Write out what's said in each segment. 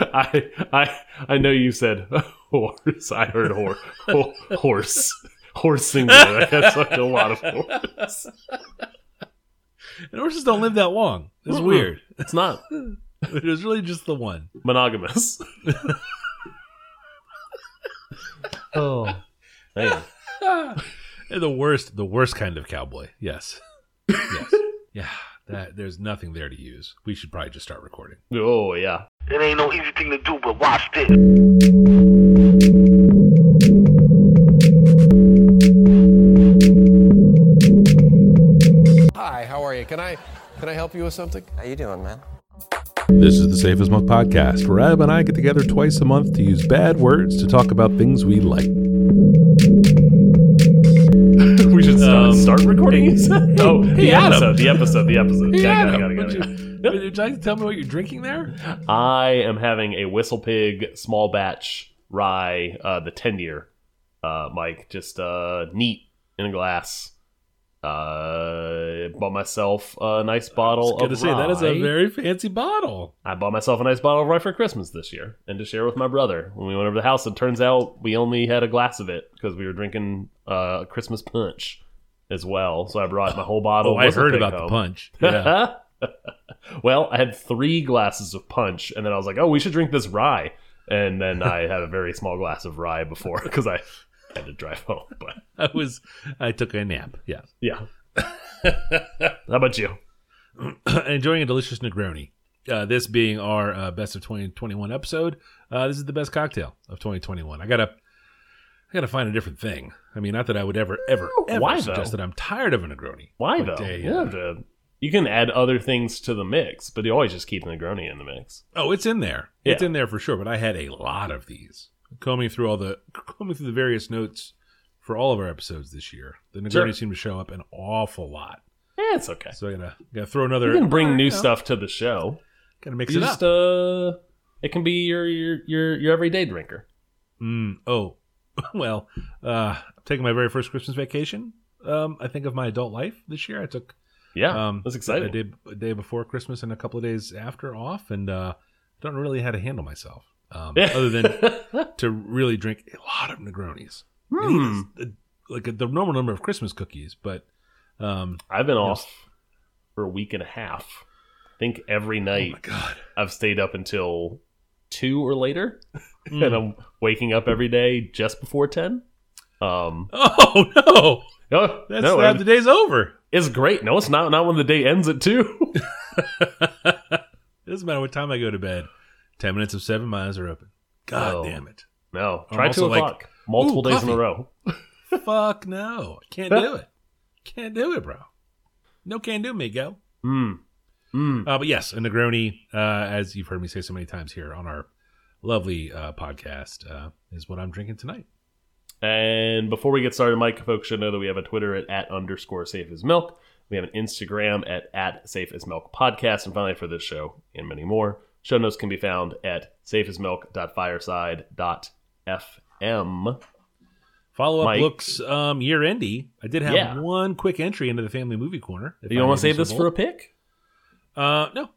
I I I know you said horse. I heard hor ho horse. Horse singular. That's like a lot of horse. And horses don't live that long. It's weird. It's not It was really just the one. monogamous. oh man. And the worst, the worst kind of cowboy. Yes. Yes. yeah. That there's nothing there to use. We should probably just start recording. Oh yeah. It ain't no easy thing to do, but watch this. Hi, how are you? Can I can I help you with something? How you doing, man? This is the Safest as Milk podcast, where Ab and I get together twice a month to use bad words to talk about things we like. Start, recording. you said? oh, hey, the Adam. episode. The episode. The episode. Hey, Got it, Adam, got it, got would it, got you, it. would you like to tell me what you're drinking there? I am having a Whistle Pig small batch rye, uh, the 10 year, uh, Mike. Just uh, neat in a glass. Uh, bought myself a nice bottle I was of gonna say that is a very fancy bottle. I bought myself a nice bottle of rye for Christmas this year and to share with my brother. When we went over to the house, it turns out we only had a glass of it because we were drinking uh, Christmas punch as well. So I brought my whole bottle. Oh, I heard about the punch. Yeah. well, I had three glasses of punch, and then I was like, "Oh, we should drink this rye." And then I had a very small glass of rye before because I had to drive home. But I was I took a nap. Yeah. yeah, how about you? Enjoying a delicious Negroni. Uh, this being our uh, best of 2021 episode, uh, this is the best cocktail of 2021. I gotta, I gotta find a different thing. I mean, not that I would ever, ever, ever Why, suggest though? that I'm tired of a Negroni. Why though? uh, You, have to- you can add other things to the mix, but you always just keep the Negroni in the mix. Oh, it's in there. It's in there for sure. But I had a lot of these. Combing through all the combing through the various notes for all of our episodes this year, the Negroni Sure. seemed to show up an awful lot. Yeah, it's okay. So I gotta gotta throw another. You can bring new know, stuff to the show. Gotta mix You it just up. uh, it can be your your your your everyday drinker. Mm, oh, well, uh, I'm taking my very first Christmas vacation. Um, I think of my adult life this year. I took Yeah, um, that's exciting. A day, a day before Christmas and a couple of days after off, and uh, don't really how to handle myself. Um, other than to really drink a lot of Negronis. Eat Hmm. like the normal number of Christmas cookies, but um, I've been off for a week and a half. I think every oh night god, I've stayed up until two or later, Mm. and I'm waking up every day just before ten. Um, oh no, no, that's no, that the day's over. it's great. No, it's not. Not when the day ends at two. doesn't matter what time I go to bed. Ten minutes of seven miles are open. God damn it. no, try two like, o'clock. Multiple "Ooh, days in a row. Fuck no. Can't do it. Can't do it, bro. No can do, Miguel. Mm. Mm. Uh, but yes, a Negroni, uh, as you've heard me say so many times here on our lovely uh, podcast, uh, is what I'm drinking tonight. And before we get started, Mike, folks should know that we have a Twitter at, at underscore safe as milk. We have an Instagram at, at safe as milk podcast. And finally, for this show and many more, show notes can be found at safeasmilk.fireside.fm. Follow up Mike. looks um, year endy. I did have Yeah. one quick entry into the family movie corner. if You want to save this for a pick? Uh, no,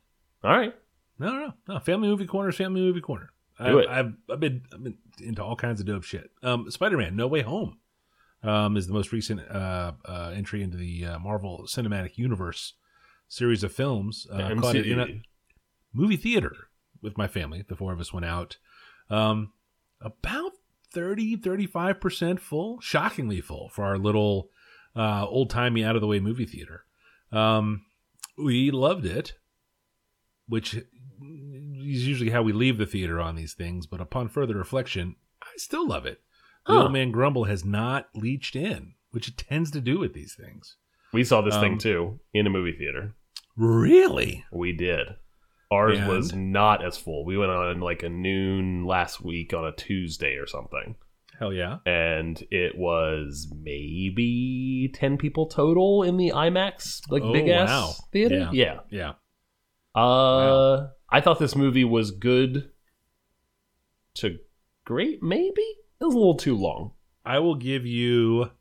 All right. no, no, no. Family movie corner family movie corner. Do I, it. I've, I've been I've been into all kinds of dope shit. Um, Spider Man No Way Home um, is the most recent uh, uh, entry into the uh, Marvel Cinematic Universe series of films. Uh, The caught it in a movie theater with my family. The four of us went out. Um, about 30, 35% full, shockingly full for our little uh, old timey out of the way movie theater. Um, we loved it, which is usually how we leave the theater on these things. But upon further reflection, I still love it. The Huh. old man grumble has not leached in, which it tends to do with these things. We saw this thing Um, too in a movie theater. Really? We did. Ours And? was not as full. We went on like a noon last week on a Tuesday or something. Hell yeah. and it was maybe 10 people total in the IMAX like Oh, big ass wow. theater. Yeah. Yeah. Yeah. Uh I thought this movie was good to great maybe. It was a little too long. I will give you.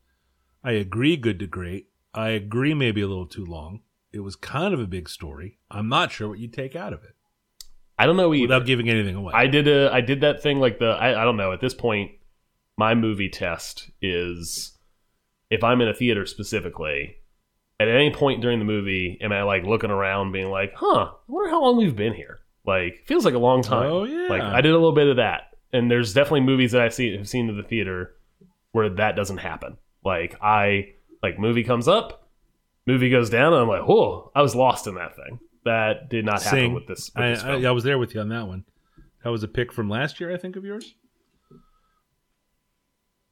I agree, good to great. I agree, maybe a little too long. It was kind of a big story. I'm not sure what you take out of it. I don't know either. without giving anything away. I did a I did that thing like the I, I don't know at this point my movie test is if I'm in a theater specifically at any point during the movie am I like looking around being like huh I wonder how long we've been here like feels like a long time Oh, yeah. like I did a little bit of that and there's definitely movies that I've seen have seen in the theater where that doesn't happen like I like movie comes up movie goes down and I'm like whoa I was lost in that thing that did not happen Sing. with this, with I, this. I, I was there with you on that one. That was a pick from last year, I think, of yours.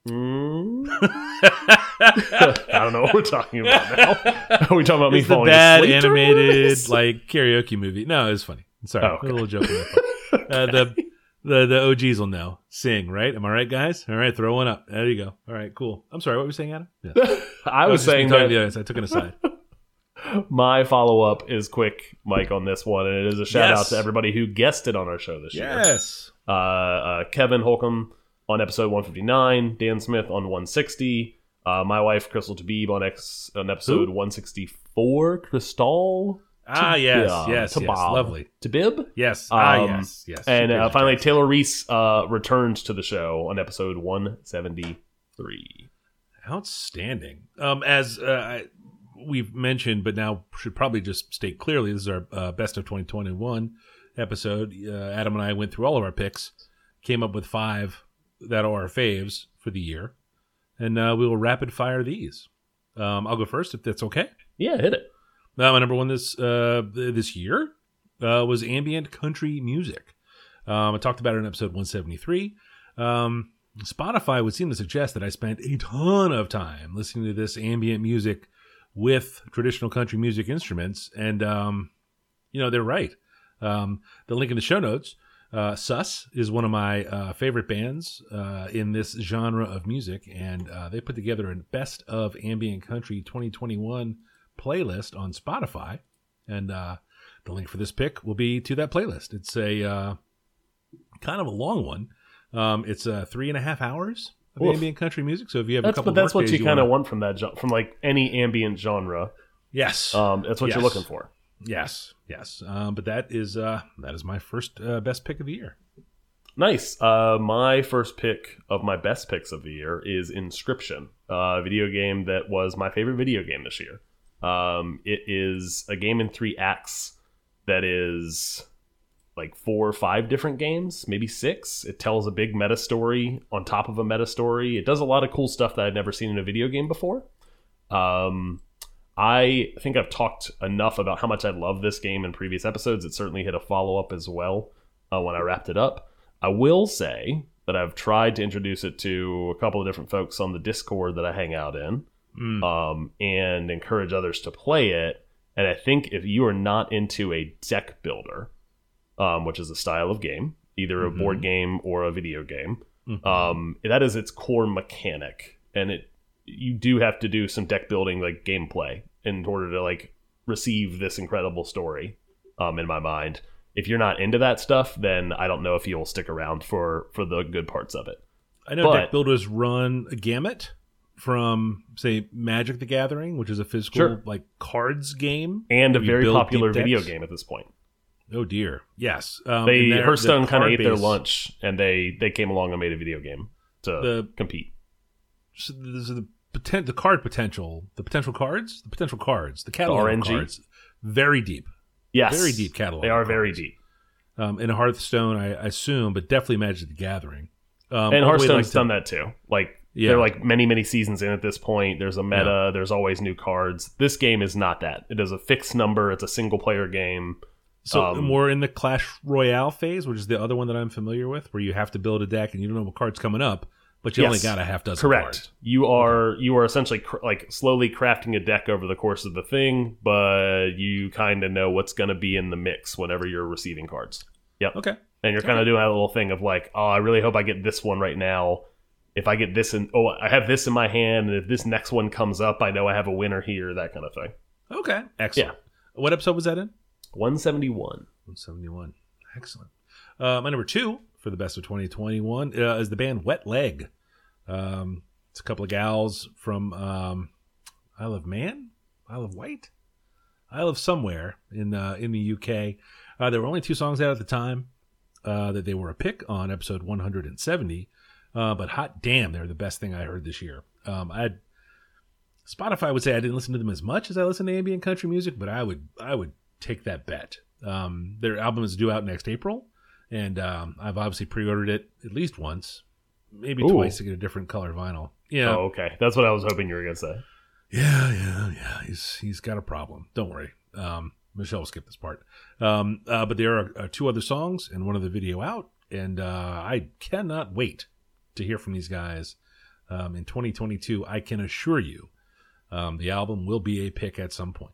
Mm. I don't know what we're talking about now. Are we talking about me It's the falling bad asleep during animated like karaoke movie. No, it was funny. Sorry, Oh, okay. a little joke. part. uh, the the the OGs will know. Sing, right? Am I right, guys? All right, throw one up. There you go. All right, cool. I'm sorry. What were you saying, Adam? Yeah. I was just me saying that to the audience. I took it aside. my follow up is quick, Mike, on this one, and it is a shout Yes. out to everybody who guessed it on our show this year. yes. Uh, uh, Kevin Holcomb on episode 159, Dan Smith on 160, uh, my wife Crystal Tabib on X on episode Who? 164, Crystal. Ah, yes, Tabib. yes, yes. Lovely. Tabib. Yes. ah, Um, yes, yes. And uh, finally, Taylor Reese uh, returns to the show on episode 173. Outstanding. Um, as uh, I, we've mentioned, but now should probably just state clearly, this is our uh, best of 2021 episode. Uh, Adam and I went through all of our picks, came up with five that are our faves for the year, and uh, we will rapid fire these. Um, I'll go first if that's okay. Yeah, hit it. Uh, my number one this uh, this year uh, was ambient country music. Um, I talked about it in episode 173. Um, Spotify would seem to suggest that I spent a ton of time listening to this ambient music with traditional country music instruments, and um, you know they're right. Um, the link in the show notes. Uh, SUSS is one of my uh, favorite bands uh, in this genre of music, and uh, they put together a best of ambient country 2021 playlist on Spotify, and uh, the link for this pick will be to that playlist. It's a uh, kind of a long one. Um, it's uh, three and a half hours of Oof. ambient country music. So if you have a couple, but that's what workdays you kind of want from that from like any ambient genre. Yes, Um, that's what you're looking for. Yes, yes. Um, but that is uh, that is my first uh, best pick of the year. Nice. Uh, my first pick of my best picks of the year is Inscryption, a video game that was my favorite video game this year. Um, it is a game in three acts that is like four or five different games, maybe six. It tells a big meta story on top of a meta story. It does a lot of cool stuff that I'd never seen in a video game before. Um, I think I've talked enough about how much I love this game in previous episodes. It certainly hit a follow up as well uh, when I wrapped it up. I will say that I've tried to introduce it to a couple of different folks on the Discord that I hang out in Mm. um, and encourage others to play it. And I think if you are not into a deck builder, um, which is a style of game, either a Mhm. board game or a video game, Mhm. um, that is its core mechanic, and it you do have to do some deck building like gameplay in order to like receive this incredible story. Um, in my mind, if you're not into that stuff, then I don't know if you'll stick around for for the good parts of it. I know but- deck builders run a gamut from say Magic the Gathering, which is a physical Sure. like cards game. And a very popular video game at this point. Oh dear, yes. Um, they their- Hearthstone kind of ate their lunch, and they they came along and made a video game to The- compete. So there's the poten- the card potential, the potential cards, the potential cards, the catalog RNG? cards, very deep, Yes, very deep catalog. They are of very deep. Um, in Hearthstone, I, I assume, but definitely Magic the Gathering. Um, and the Hearthstone's like, done that too. Like Yeah. they're like many many seasons in at this point. There's a meta. There's always new cards. This game is not that. It is a fixed number. It's a single player game. So um, more in the Clash Royale phase, which is the other one that I'm familiar with, where you have to build a deck and you don't know what card's coming up, but you only got a half dozen Correct. cards. You are you are essentially cr like slowly crafting a deck over the course of the thing, but you kind of know what's going to be in the mix whenever you're receiving cards. Yep. Okay. and you're kind of doing that little thing of like, oh, I really hope I get this one right now. If I get this in, oh, I have this in my hand, and if this next one comes up, I know I have a winner here. That kind of thing. Okay. Excellent. Yeah. What episode was that in? One seventy one. 171. Excellent. Uh, my number two for the best of 2021 uh, is the band Wet Leg. Um, it's a couple of gals from um, Isle of Man, Isle of Wight, Isle of somewhere in uh, in the UK. Uh, there were only two songs out at the time uh, that they were a pick on episode 170, uh, but hot damn, they're the best thing I heard this year. Um, I Spotify would say I didn't listen to them as much as I listen to ambient country music, but I would I would take that bet. Um, their album is due out next April, and um, I've obviously pre-ordered it at least once, maybe Ooh. twice to get a different color vinyl. Yeah, Oh, okay. That's what I was hoping you were gonna say. yeah, yeah, yeah. He's he's got a problem. Don't worry. Um, Michelle will skip this part. Um, uh, but there are uh, two other songs and one of the video out, and uh, I cannot wait to hear from these guys um, in 2022. I can assure you, um, the album will be a pick at some point.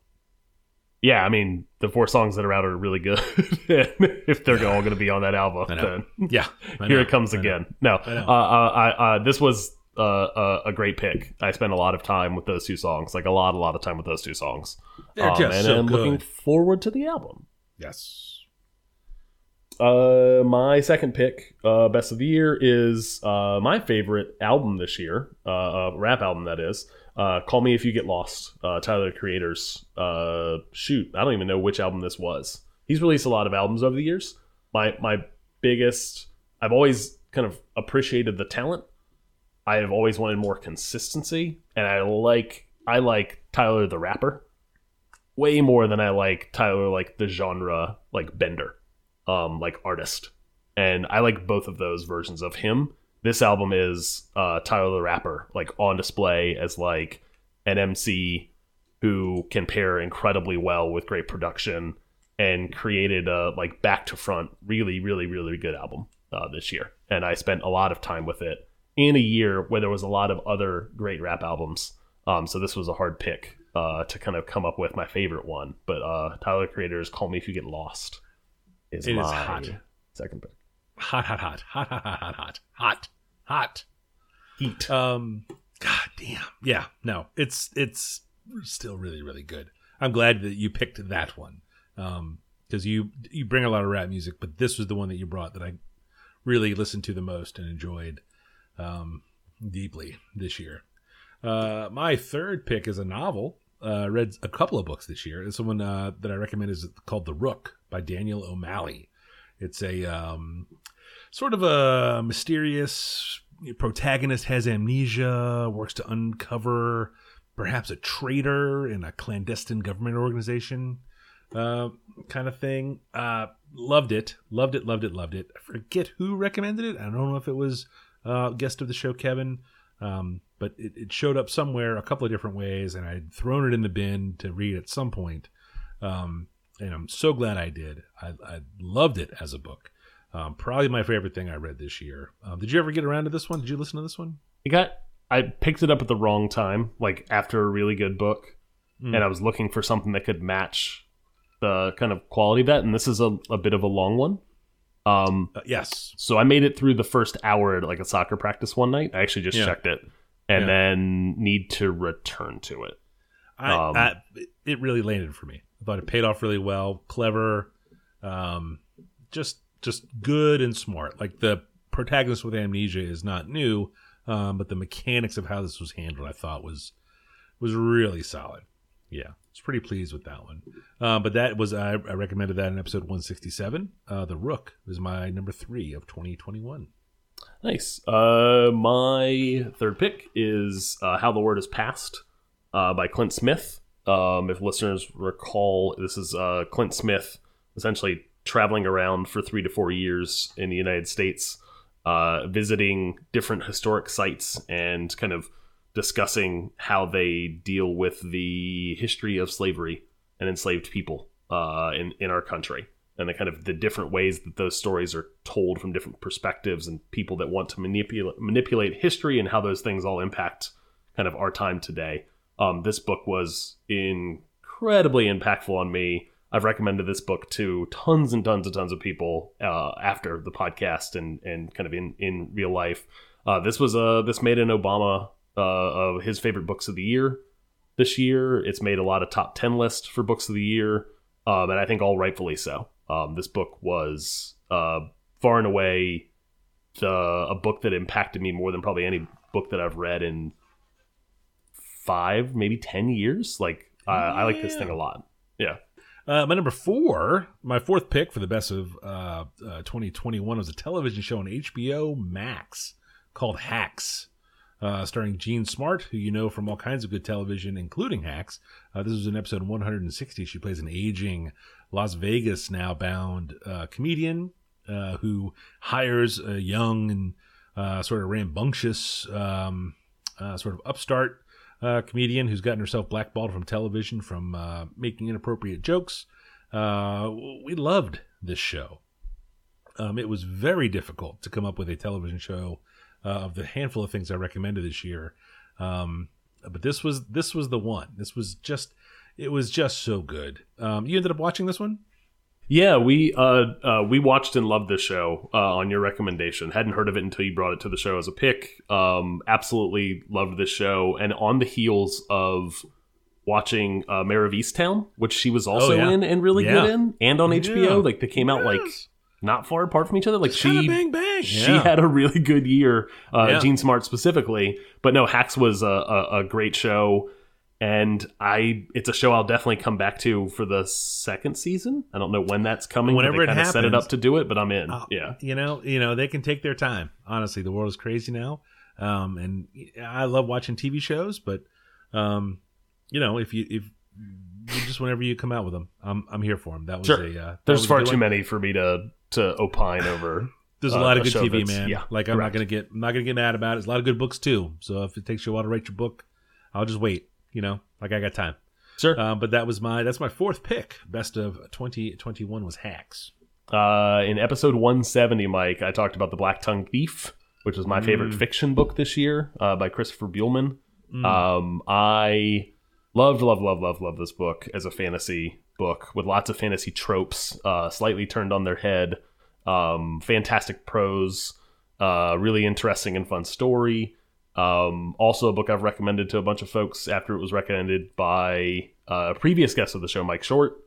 Yeah, I mean the four songs that are out are really good. if they're all going to be on that album, then Yeah, here it comes I know. again. No, I uh, uh, I, uh, this was uh, a, a great pick. I spent a lot of time with those two songs, like a lot, a lot of time with those two songs. They're Um, just and so I'm looking forward to the album. Yes. Uh, my second pick, uh, best of the year, is uh, my favorite album this year, uh, uh, rap album that is. Uh, Call Me If You Get Lost, uh, Tyler the Creator's. Uh, shoot, I don't even know which album this was. He's released a lot of albums over the years. My my biggest, I've always kind of appreciated the talent. I have always wanted more consistency, and I like I like Tyler the rapper way more than I like Tyler like the genre like Bender um, like artist, and I like both of those versions of him. This album is uh, Tyler the Rapper, like on display as like an MC who can pair incredibly well with great production, and created a like back to front, really, really, really good album uh, this year. And I spent a lot of time with it in a year where there was a lot of other great rap albums. Um, so this was a hard pick uh, to kind of come up with my favorite one. But uh, Tyler the Creator's "Call Me If You Get Lost" is It is my hot. second pick. Hot, hot, hot, hot, hot, hot, hot, hot, hot. Heat. Um, God damn. Yeah, no, it's it's still really really good. I'm glad that you picked that one. Um, because you you bring a lot of rap music, but this was the one that you brought that I really listened to the most and enjoyed um deeply this year. Uh, my third pick is a novel. Uh, read a couple of books this year. It's someone uh, that I recommend is called The Rook by Daniel O'Malley. It's a um, sort of a mysterious protagonist has amnesia, works to uncover perhaps a traitor in a clandestine government organization, uh, kind of thing. Uh, loved it, loved it, loved it, loved it. I forget who recommended it. I don't know if it was uh, guest of the show Kevin, um, but it, it showed up somewhere a couple of different ways, and I'd thrown it in the bin to read at some point. Um, and I'm so glad I did. I, I loved it as a book. Um, probably my favorite thing I read this year. Um, did you ever get around to this one? Did you listen to this one? I got. I picked it up at the wrong time, like after a really good book, Mm. and I was looking for something that could match the kind of quality of that. And this is a, a bit of a long one. Um, Uh, yes. so I made it through the first hour at like a soccer practice one night. I actually just Yeah. checked it, and Yeah. then need to return to it. I, Um, I, it really landed for me. I thought it paid off really well, clever, um, just just good and smart. Like the protagonist with amnesia is not new, um, but the mechanics of how this was handled, I thought was was really solid. Yeah, I was pretty pleased with that one. Uh, but that was I, I recommended that in episode 167. Uh, the Rook is my number three of 2021. Nice. Uh, my third pick is uh, "How the Word Is Passed" uh, by Clint Smith. Um, if listeners recall, this is uh, Clint Smith essentially traveling around for three to four years in the United States, uh, visiting different historic sites and kind of discussing how they deal with the history of slavery and enslaved people uh, in in our country and the kind of the different ways that those stories are told from different perspectives and people that want to manipulate manipulate history and how those things all impact kind of our time today. Um, this book was incredibly impactful on me. I've recommended this book to tons and tons and tons of people uh, after the podcast and and kind of in in real life. Uh, this was uh this made an Obama uh, of his favorite books of the year this year. It's made a lot of top ten lists for books of the year, um, and I think all rightfully so. Um, this book was uh, far and away the a book that impacted me more than probably any book that I've read in five, maybe ten years. Like uh, I like this thing a lot. Yeah, Uh, my number four, my fourth pick for the best of uh, uh, 2021 was a television show on HBO Max called Hacks, uh, starring Jean Smart, who you know from all kinds of good television, including Hacks. Uh, this was in episode 160. She plays an aging Las Vegas now bound uh, comedian uh, who hires a young and uh, sort of rambunctious, um, uh, sort of upstart uh, comedian who's gotten herself blackballed from television from uh, making inappropriate jokes. Uh, we loved this show. Um, it was very difficult to come up with a television show uh, of the handful of things I recommended this year, um, but this was this was the one. This was just it was just so good. Um, you ended up watching this one. Yeah, we uh, uh, we watched and loved this show uh, on your recommendation. Hadn't heard of it until you brought it to the show as a pick. Um, absolutely loved this show, and on the heels of watching uh, Mare of Easttown, which she was also Oh, yeah. in and really Yeah. good in, and on Yeah. HBO, like they came out like not far apart from each other. Like she bang bang. she had a really good year, uh. Jean Smart specifically. But no, Hacks was a, a, a great show, and I it's a show I'll definitely come back to for the second season. I don't know when that's coming. Whenever they it kinda set it up to do it, but I'm in. Uh, yeah, you know, you know, they can take their time. Honestly, the world is crazy now, um, and I love watching TV shows. But um, you know, if you if just whenever you come out with them, I'm I'm here for them. That was Sure. a uh, there's far too one. many for me to to opine over. There's a uh, lot a of good TV, man. yeah, like I'm not gonna get I'm not gonna get mad about it. There's a lot of good books too. So if it takes you a while to write your book, I'll just wait. You know, like I got time. Sure. Um, but that was my that's my fourth pick. Best of 2021 was Hacks. Uh, in episode 170, Mike, I talked about the Black Tongue Thief, which was my favorite Mm. fiction book this year uh, by Christopher Buehlman. Um, I loved, love, love, love, love this book as a fantasy book with lots of fantasy tropes, uh, slightly turned on their head. Um, fantastic prose, uh, really interesting and fun story. Um, also, a book I've recommended to a bunch of folks after it was recommended by uh, a previous guest of the show, Mike Short.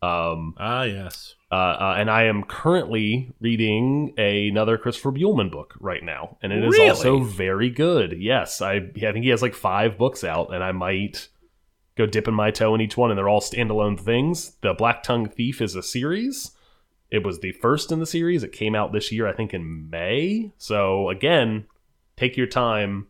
Um, Ah, yes. uh, uh, and I am currently reading another Christopher Buehlman book right now, and it is Really? also very good. Yes, I I think he has like five books out, and I might go dipping my toe in each one, and they're all standalone things. The Black Tongue Thief is a series. It was the first in the series. It came out this year, I think, in May. So again, take your time.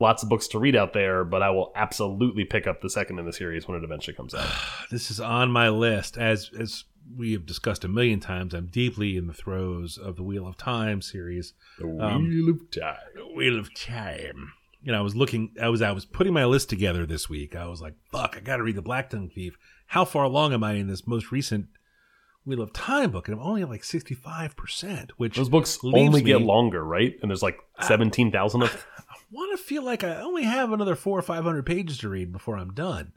Lots of books to read out there, but I will absolutely pick up the second in the series when it eventually comes out. This is on my list. As as we have discussed a million times, I'm deeply in the throes of the Wheel of Time series. The Um, Wheel of Time. The Wheel of Time. You know, I was looking. I was I was putting my list together this week. I was like, "Fuck, I got to read the Black Tongue Thief." How far along am I in this most recent Wheel of Time book? And I'm only at like 65 percent, which Those books only get me- longer, right? And there's like seventeen thousand of. I want to feel like I only have another four or five hundred pages to read before I'm done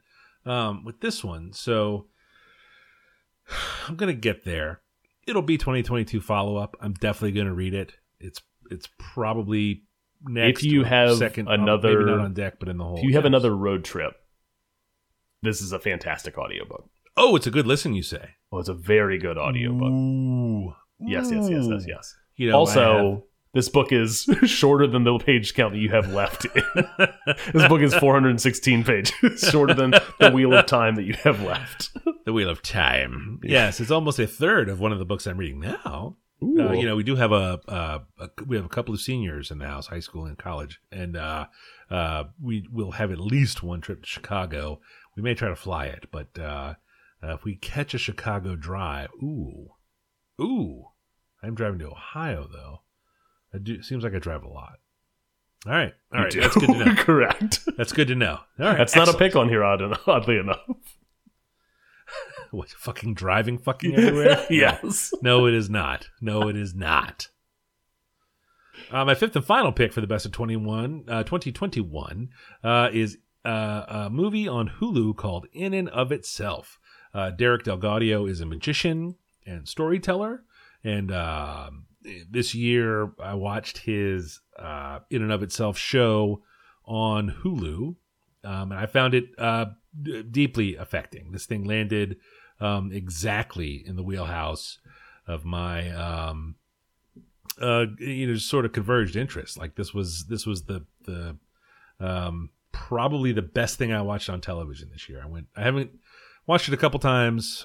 um, with this one. So I'm gonna get there. It'll be 2022 follow up. I'm definitely gonna read it. It's it's probably next. If you have second, another- maybe not on deck, but in the whole. If you have another road trip, this is a fantastic audiobook. oh, it's a good listen. You say? Oh, it's a very good audiobook. Ooh, Yes, yes, yes, yes, yes. You know, also, this book is shorter than the page count that you have left. this book is 416 pages, shorter than the Wheel of Time that you have left. the Wheel of Time. Yes, it's almost a third of one of the books I'm reading now. Uh, you know, we do have a, uh, a we have a couple of seniors in the house, high school and college, and uh, uh, we will have at least one trip to Chicago. We may try to fly it, but uh, if we catch a Chicago drive, ooh, ooh, I'm driving to Ohio though. I do seems like I drive a lot. All right, all right, that's good to know. Correct. That's good to know. All right, That's not a pick on here, odd- oddly enough. What fucking driving fucking everywhere? yes. No, it is not. No, it is not. Uh, my fifth and final pick for the best of 21, uh, 2021 uh, is uh, a movie on Hulu called In and of Itself. Uh, Derek DelGaudio is a magician and storyteller. And uh, this year I watched his uh, In and of Itself show on Hulu. Um, and I found it uh, deeply affecting. This thing landed um, exactly in the wheelhouse of my um, uh, you know sort of converged interests. Like this was this was the the um, probably the best thing I watched on television this year. I went I haven't watched it a couple times.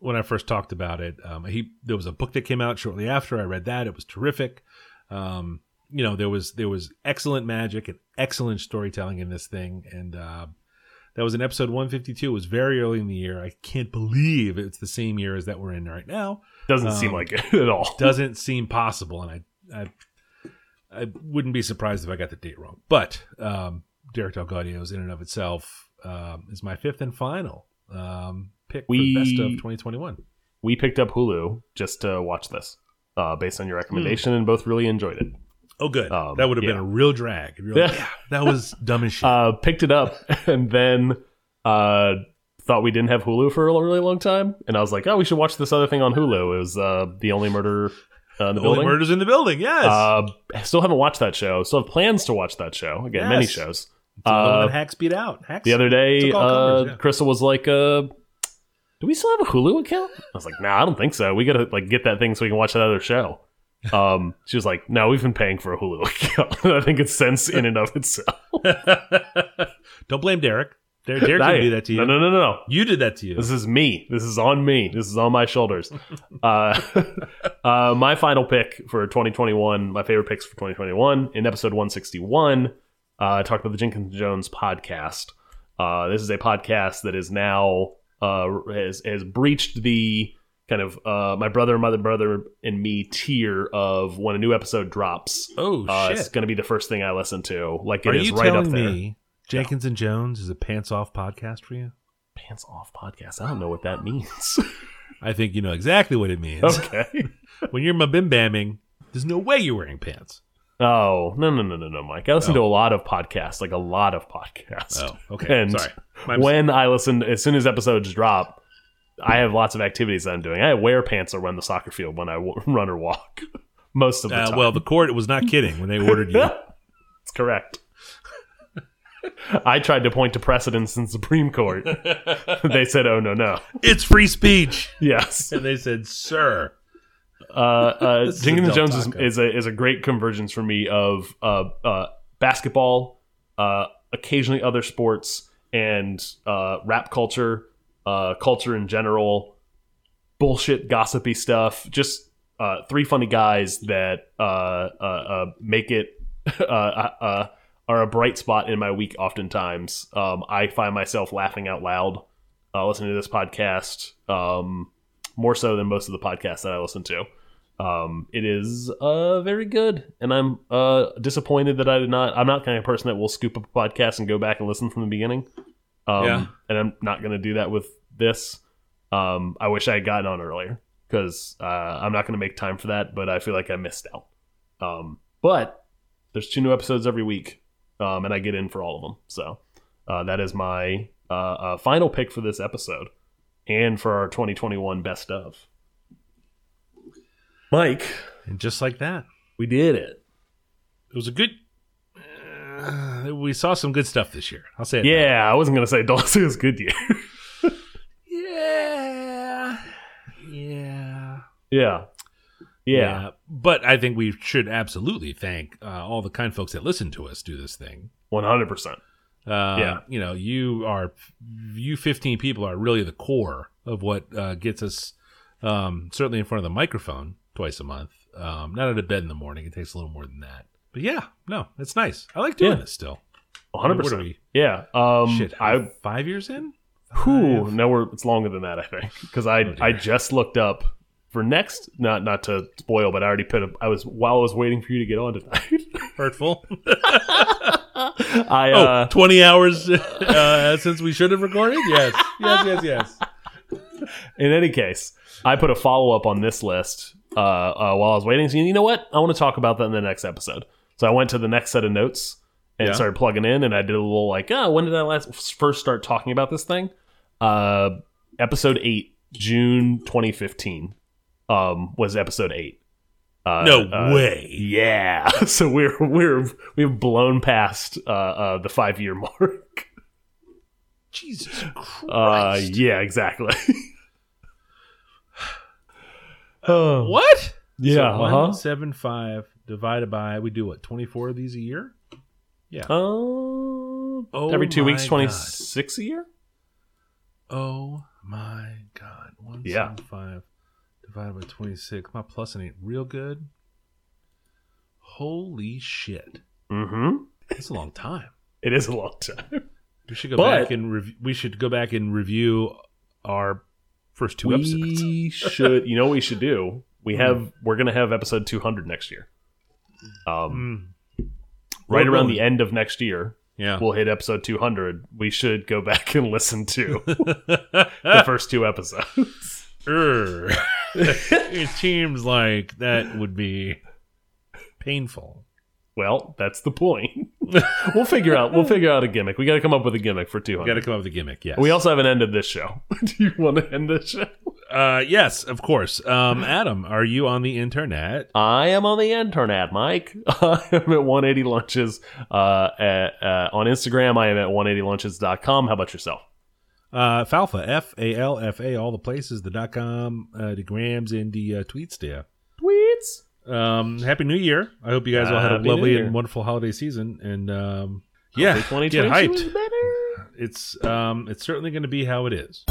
when I first talked about it. Um, he there was a book that came out shortly after. I read that; it was terrific. Um, you know, there was there was excellent magic and excellent storytelling in this thing, and uh, that was in episode 152. It was very early in the year. I can't believe it's the same year as that we're in right now. Doesn't seem Um, like it at all. Doesn't seem possible, and I I I wouldn't be surprised if I got the date wrong. But um, Derek DelGaudio's in and of itself um, is my fifth and final um, pick We- best of 2021. we picked up Hulu just to watch this, uh, based on your recommendation, and both really enjoyed it. Oh, good. Um, that would have been a real drag. Like, yeah, that was dumb as shit. Uh, picked it up, and then uh, thought we didn't have Hulu for a really long time, and I was like, oh, we should watch this other thing on Hulu. It was uh, the only murder uh, in the The Only murders in the building. Yes. Uh, I still haven't watched that show. Still have plans to watch that show. Again, many shows. It's another one uh, Hacks beat out. Hacks. The other day, uh, covers, yeah. Crystal was like, uh, "Do we still have a Hulu account?" I was like, "Nah, I don't think so. We gotta like get that thing so we can watch that other show." Um, she was like, "No, we've been paying for a Hulu account. I think it's sense in and of itself." Don't blame Derek. Derek, Derek didn't do that to you. No, no, no, no, no. You did that to you. This is me. This is on me. This is on my shoulders. uh, uh, my final pick for 2021, my favorite picks for 2021, in episode 161, uh, I talked about the Jenkins and Jones podcast. Uh, this is a podcast that is now uh, has has breached the kind of uh, my brother, mother, brother, and me tier of when a new episode drops. oh Uh, shit! it's going to be the first thing I listen to. Like it Are is you right up there. me Jenkins and Jones is a pants off podcast for you? Pants off podcast. I don't know what that means. I think you know exactly what it means. okay. when you're bim bamming, there's no way you're wearing pants. Oh no no no no no, Mike! I listen Oh. to a lot of podcasts, like a lot of podcasts. Oh, okay. And Sorry. My when I listen, as soon as episodes drop, I have lots of activities that I'm doing. I wear pants around the soccer field when I w run or walk. Most of the Uh, time. well, the court was not kidding when they ordered you. it's correct. I tried to point to precedents in Supreme Court. they said, "Oh no, no, it's free speech, yes." and they said, "Sir." Uh, uh, Jenkins and adult Jones is, is a is a great convergence for me of uh, uh, basketball, uh, occasionally other sports, and uh, rap culture, uh, culture in general, bullshit, gossipy stuff. Just uh, three funny guys that uh, uh, uh, make it uh, uh, are a bright spot in my week. Oftentimes, um, I find myself laughing out loud uh, listening to this podcast. Um, more so than most of the podcasts that I listen to. Um, it is uh, very good, and I'm uh, disappointed that I did not. I'm not the kind of person that will scoop up a podcast and go back and listen from the beginning. Um, Yeah. and I'm not going to do that with this. Um, I wish I had gotten on earlier because uh, I'm not going to make time for that. But I feel like I missed out. Um, but there's two new episodes every week, um, and I get in for all of them. So uh, that is my uh, uh, final pick for this episode and for our 2021 best of. Mike, And just like that, we did it. it was a good. Uh, we saw some good stuff this year. I'll say it. that Yeah, I wasn't gonna say Dawson was good year. Yeah. Yeah. yeah. yeah, But I think we should absolutely thank uh, all the kind folks that listen to us do this thing. one hundred percent. Uh, Yeah. You know, you are, you 15 people are really the core of what uh, gets us um, certainly in front of the microphone twice a month. Um, not out of bed in the morning. It takes a little more than that. But yeah, no, it's nice. I like doing Yeah. this still. One hundred What are percent. we? Yeah. Um, Shit, I five years in? Whew, no, we're it's longer than that, I think, because I dear. I just looked up for next. Not not to spoil, but I already put. A, I was while I was waiting for you to get on tonight. Hurtful. I oh, uh, 20 hours uh, since we should have recorded? Yes. Yes, yes, yes. in any case, I put a follow up on this list uh, uh, while I was waiting. So you know what? I want to talk about that in the next episode. So I went to the next set of notes and Yeah. started plugging in, and I did a little like, oh, when did I last first start talking about this thing? Uh, episode eight, June 2015, um, was episode eight. Uh, No uh, way. Yeah. So we're we're we've blown past uh, uh, the five year mark. Jesus Christ. Uh, yeah, exactly. oh, what? yeah. So. 175 divided by, we do what, 24 of these a year? Uh, Oh every two weeks, twenty six a year. Oh my God. Yeah. 175 divided by 26. My plus ain't real good. Holy shit. Mm-hmm. That's a long time. It is a long time. We should go But- back and rev- we should go back and review our first two episodes. we should. You know what we should do? We have. We're gonna have episode 200 next year. Um, Mm. right around the end of next year, Yeah. we'll hit episode 200. We should go back and listen to the first two episodes. Err. it seems like that would be painful. Well, that's the point. we'll figure out. We'll figure out a gimmick. We got to come up with a gimmick for 200. Got to come up with a gimmick. Yes. We also haven't ended this show. Do you want to end this show? Uh, yes, of course. Um, Adam, are you on the internet? I am on the internet, Mike. I am at 180 lunches uh, at, uh, on Instagram. I am at 180lunches.com. How about yourself? Uh, Falfa, F A L F A, all the places, the dot com, uh, the grams, and the uh, tweets there. Tweets. Um, Happy New Year. I hope you guys all had a Happy New lovely Year. and wonderful holiday season. And um, yeah, Hopefully get 2022 hyped. better. It's um, it's certainly going to be how it is.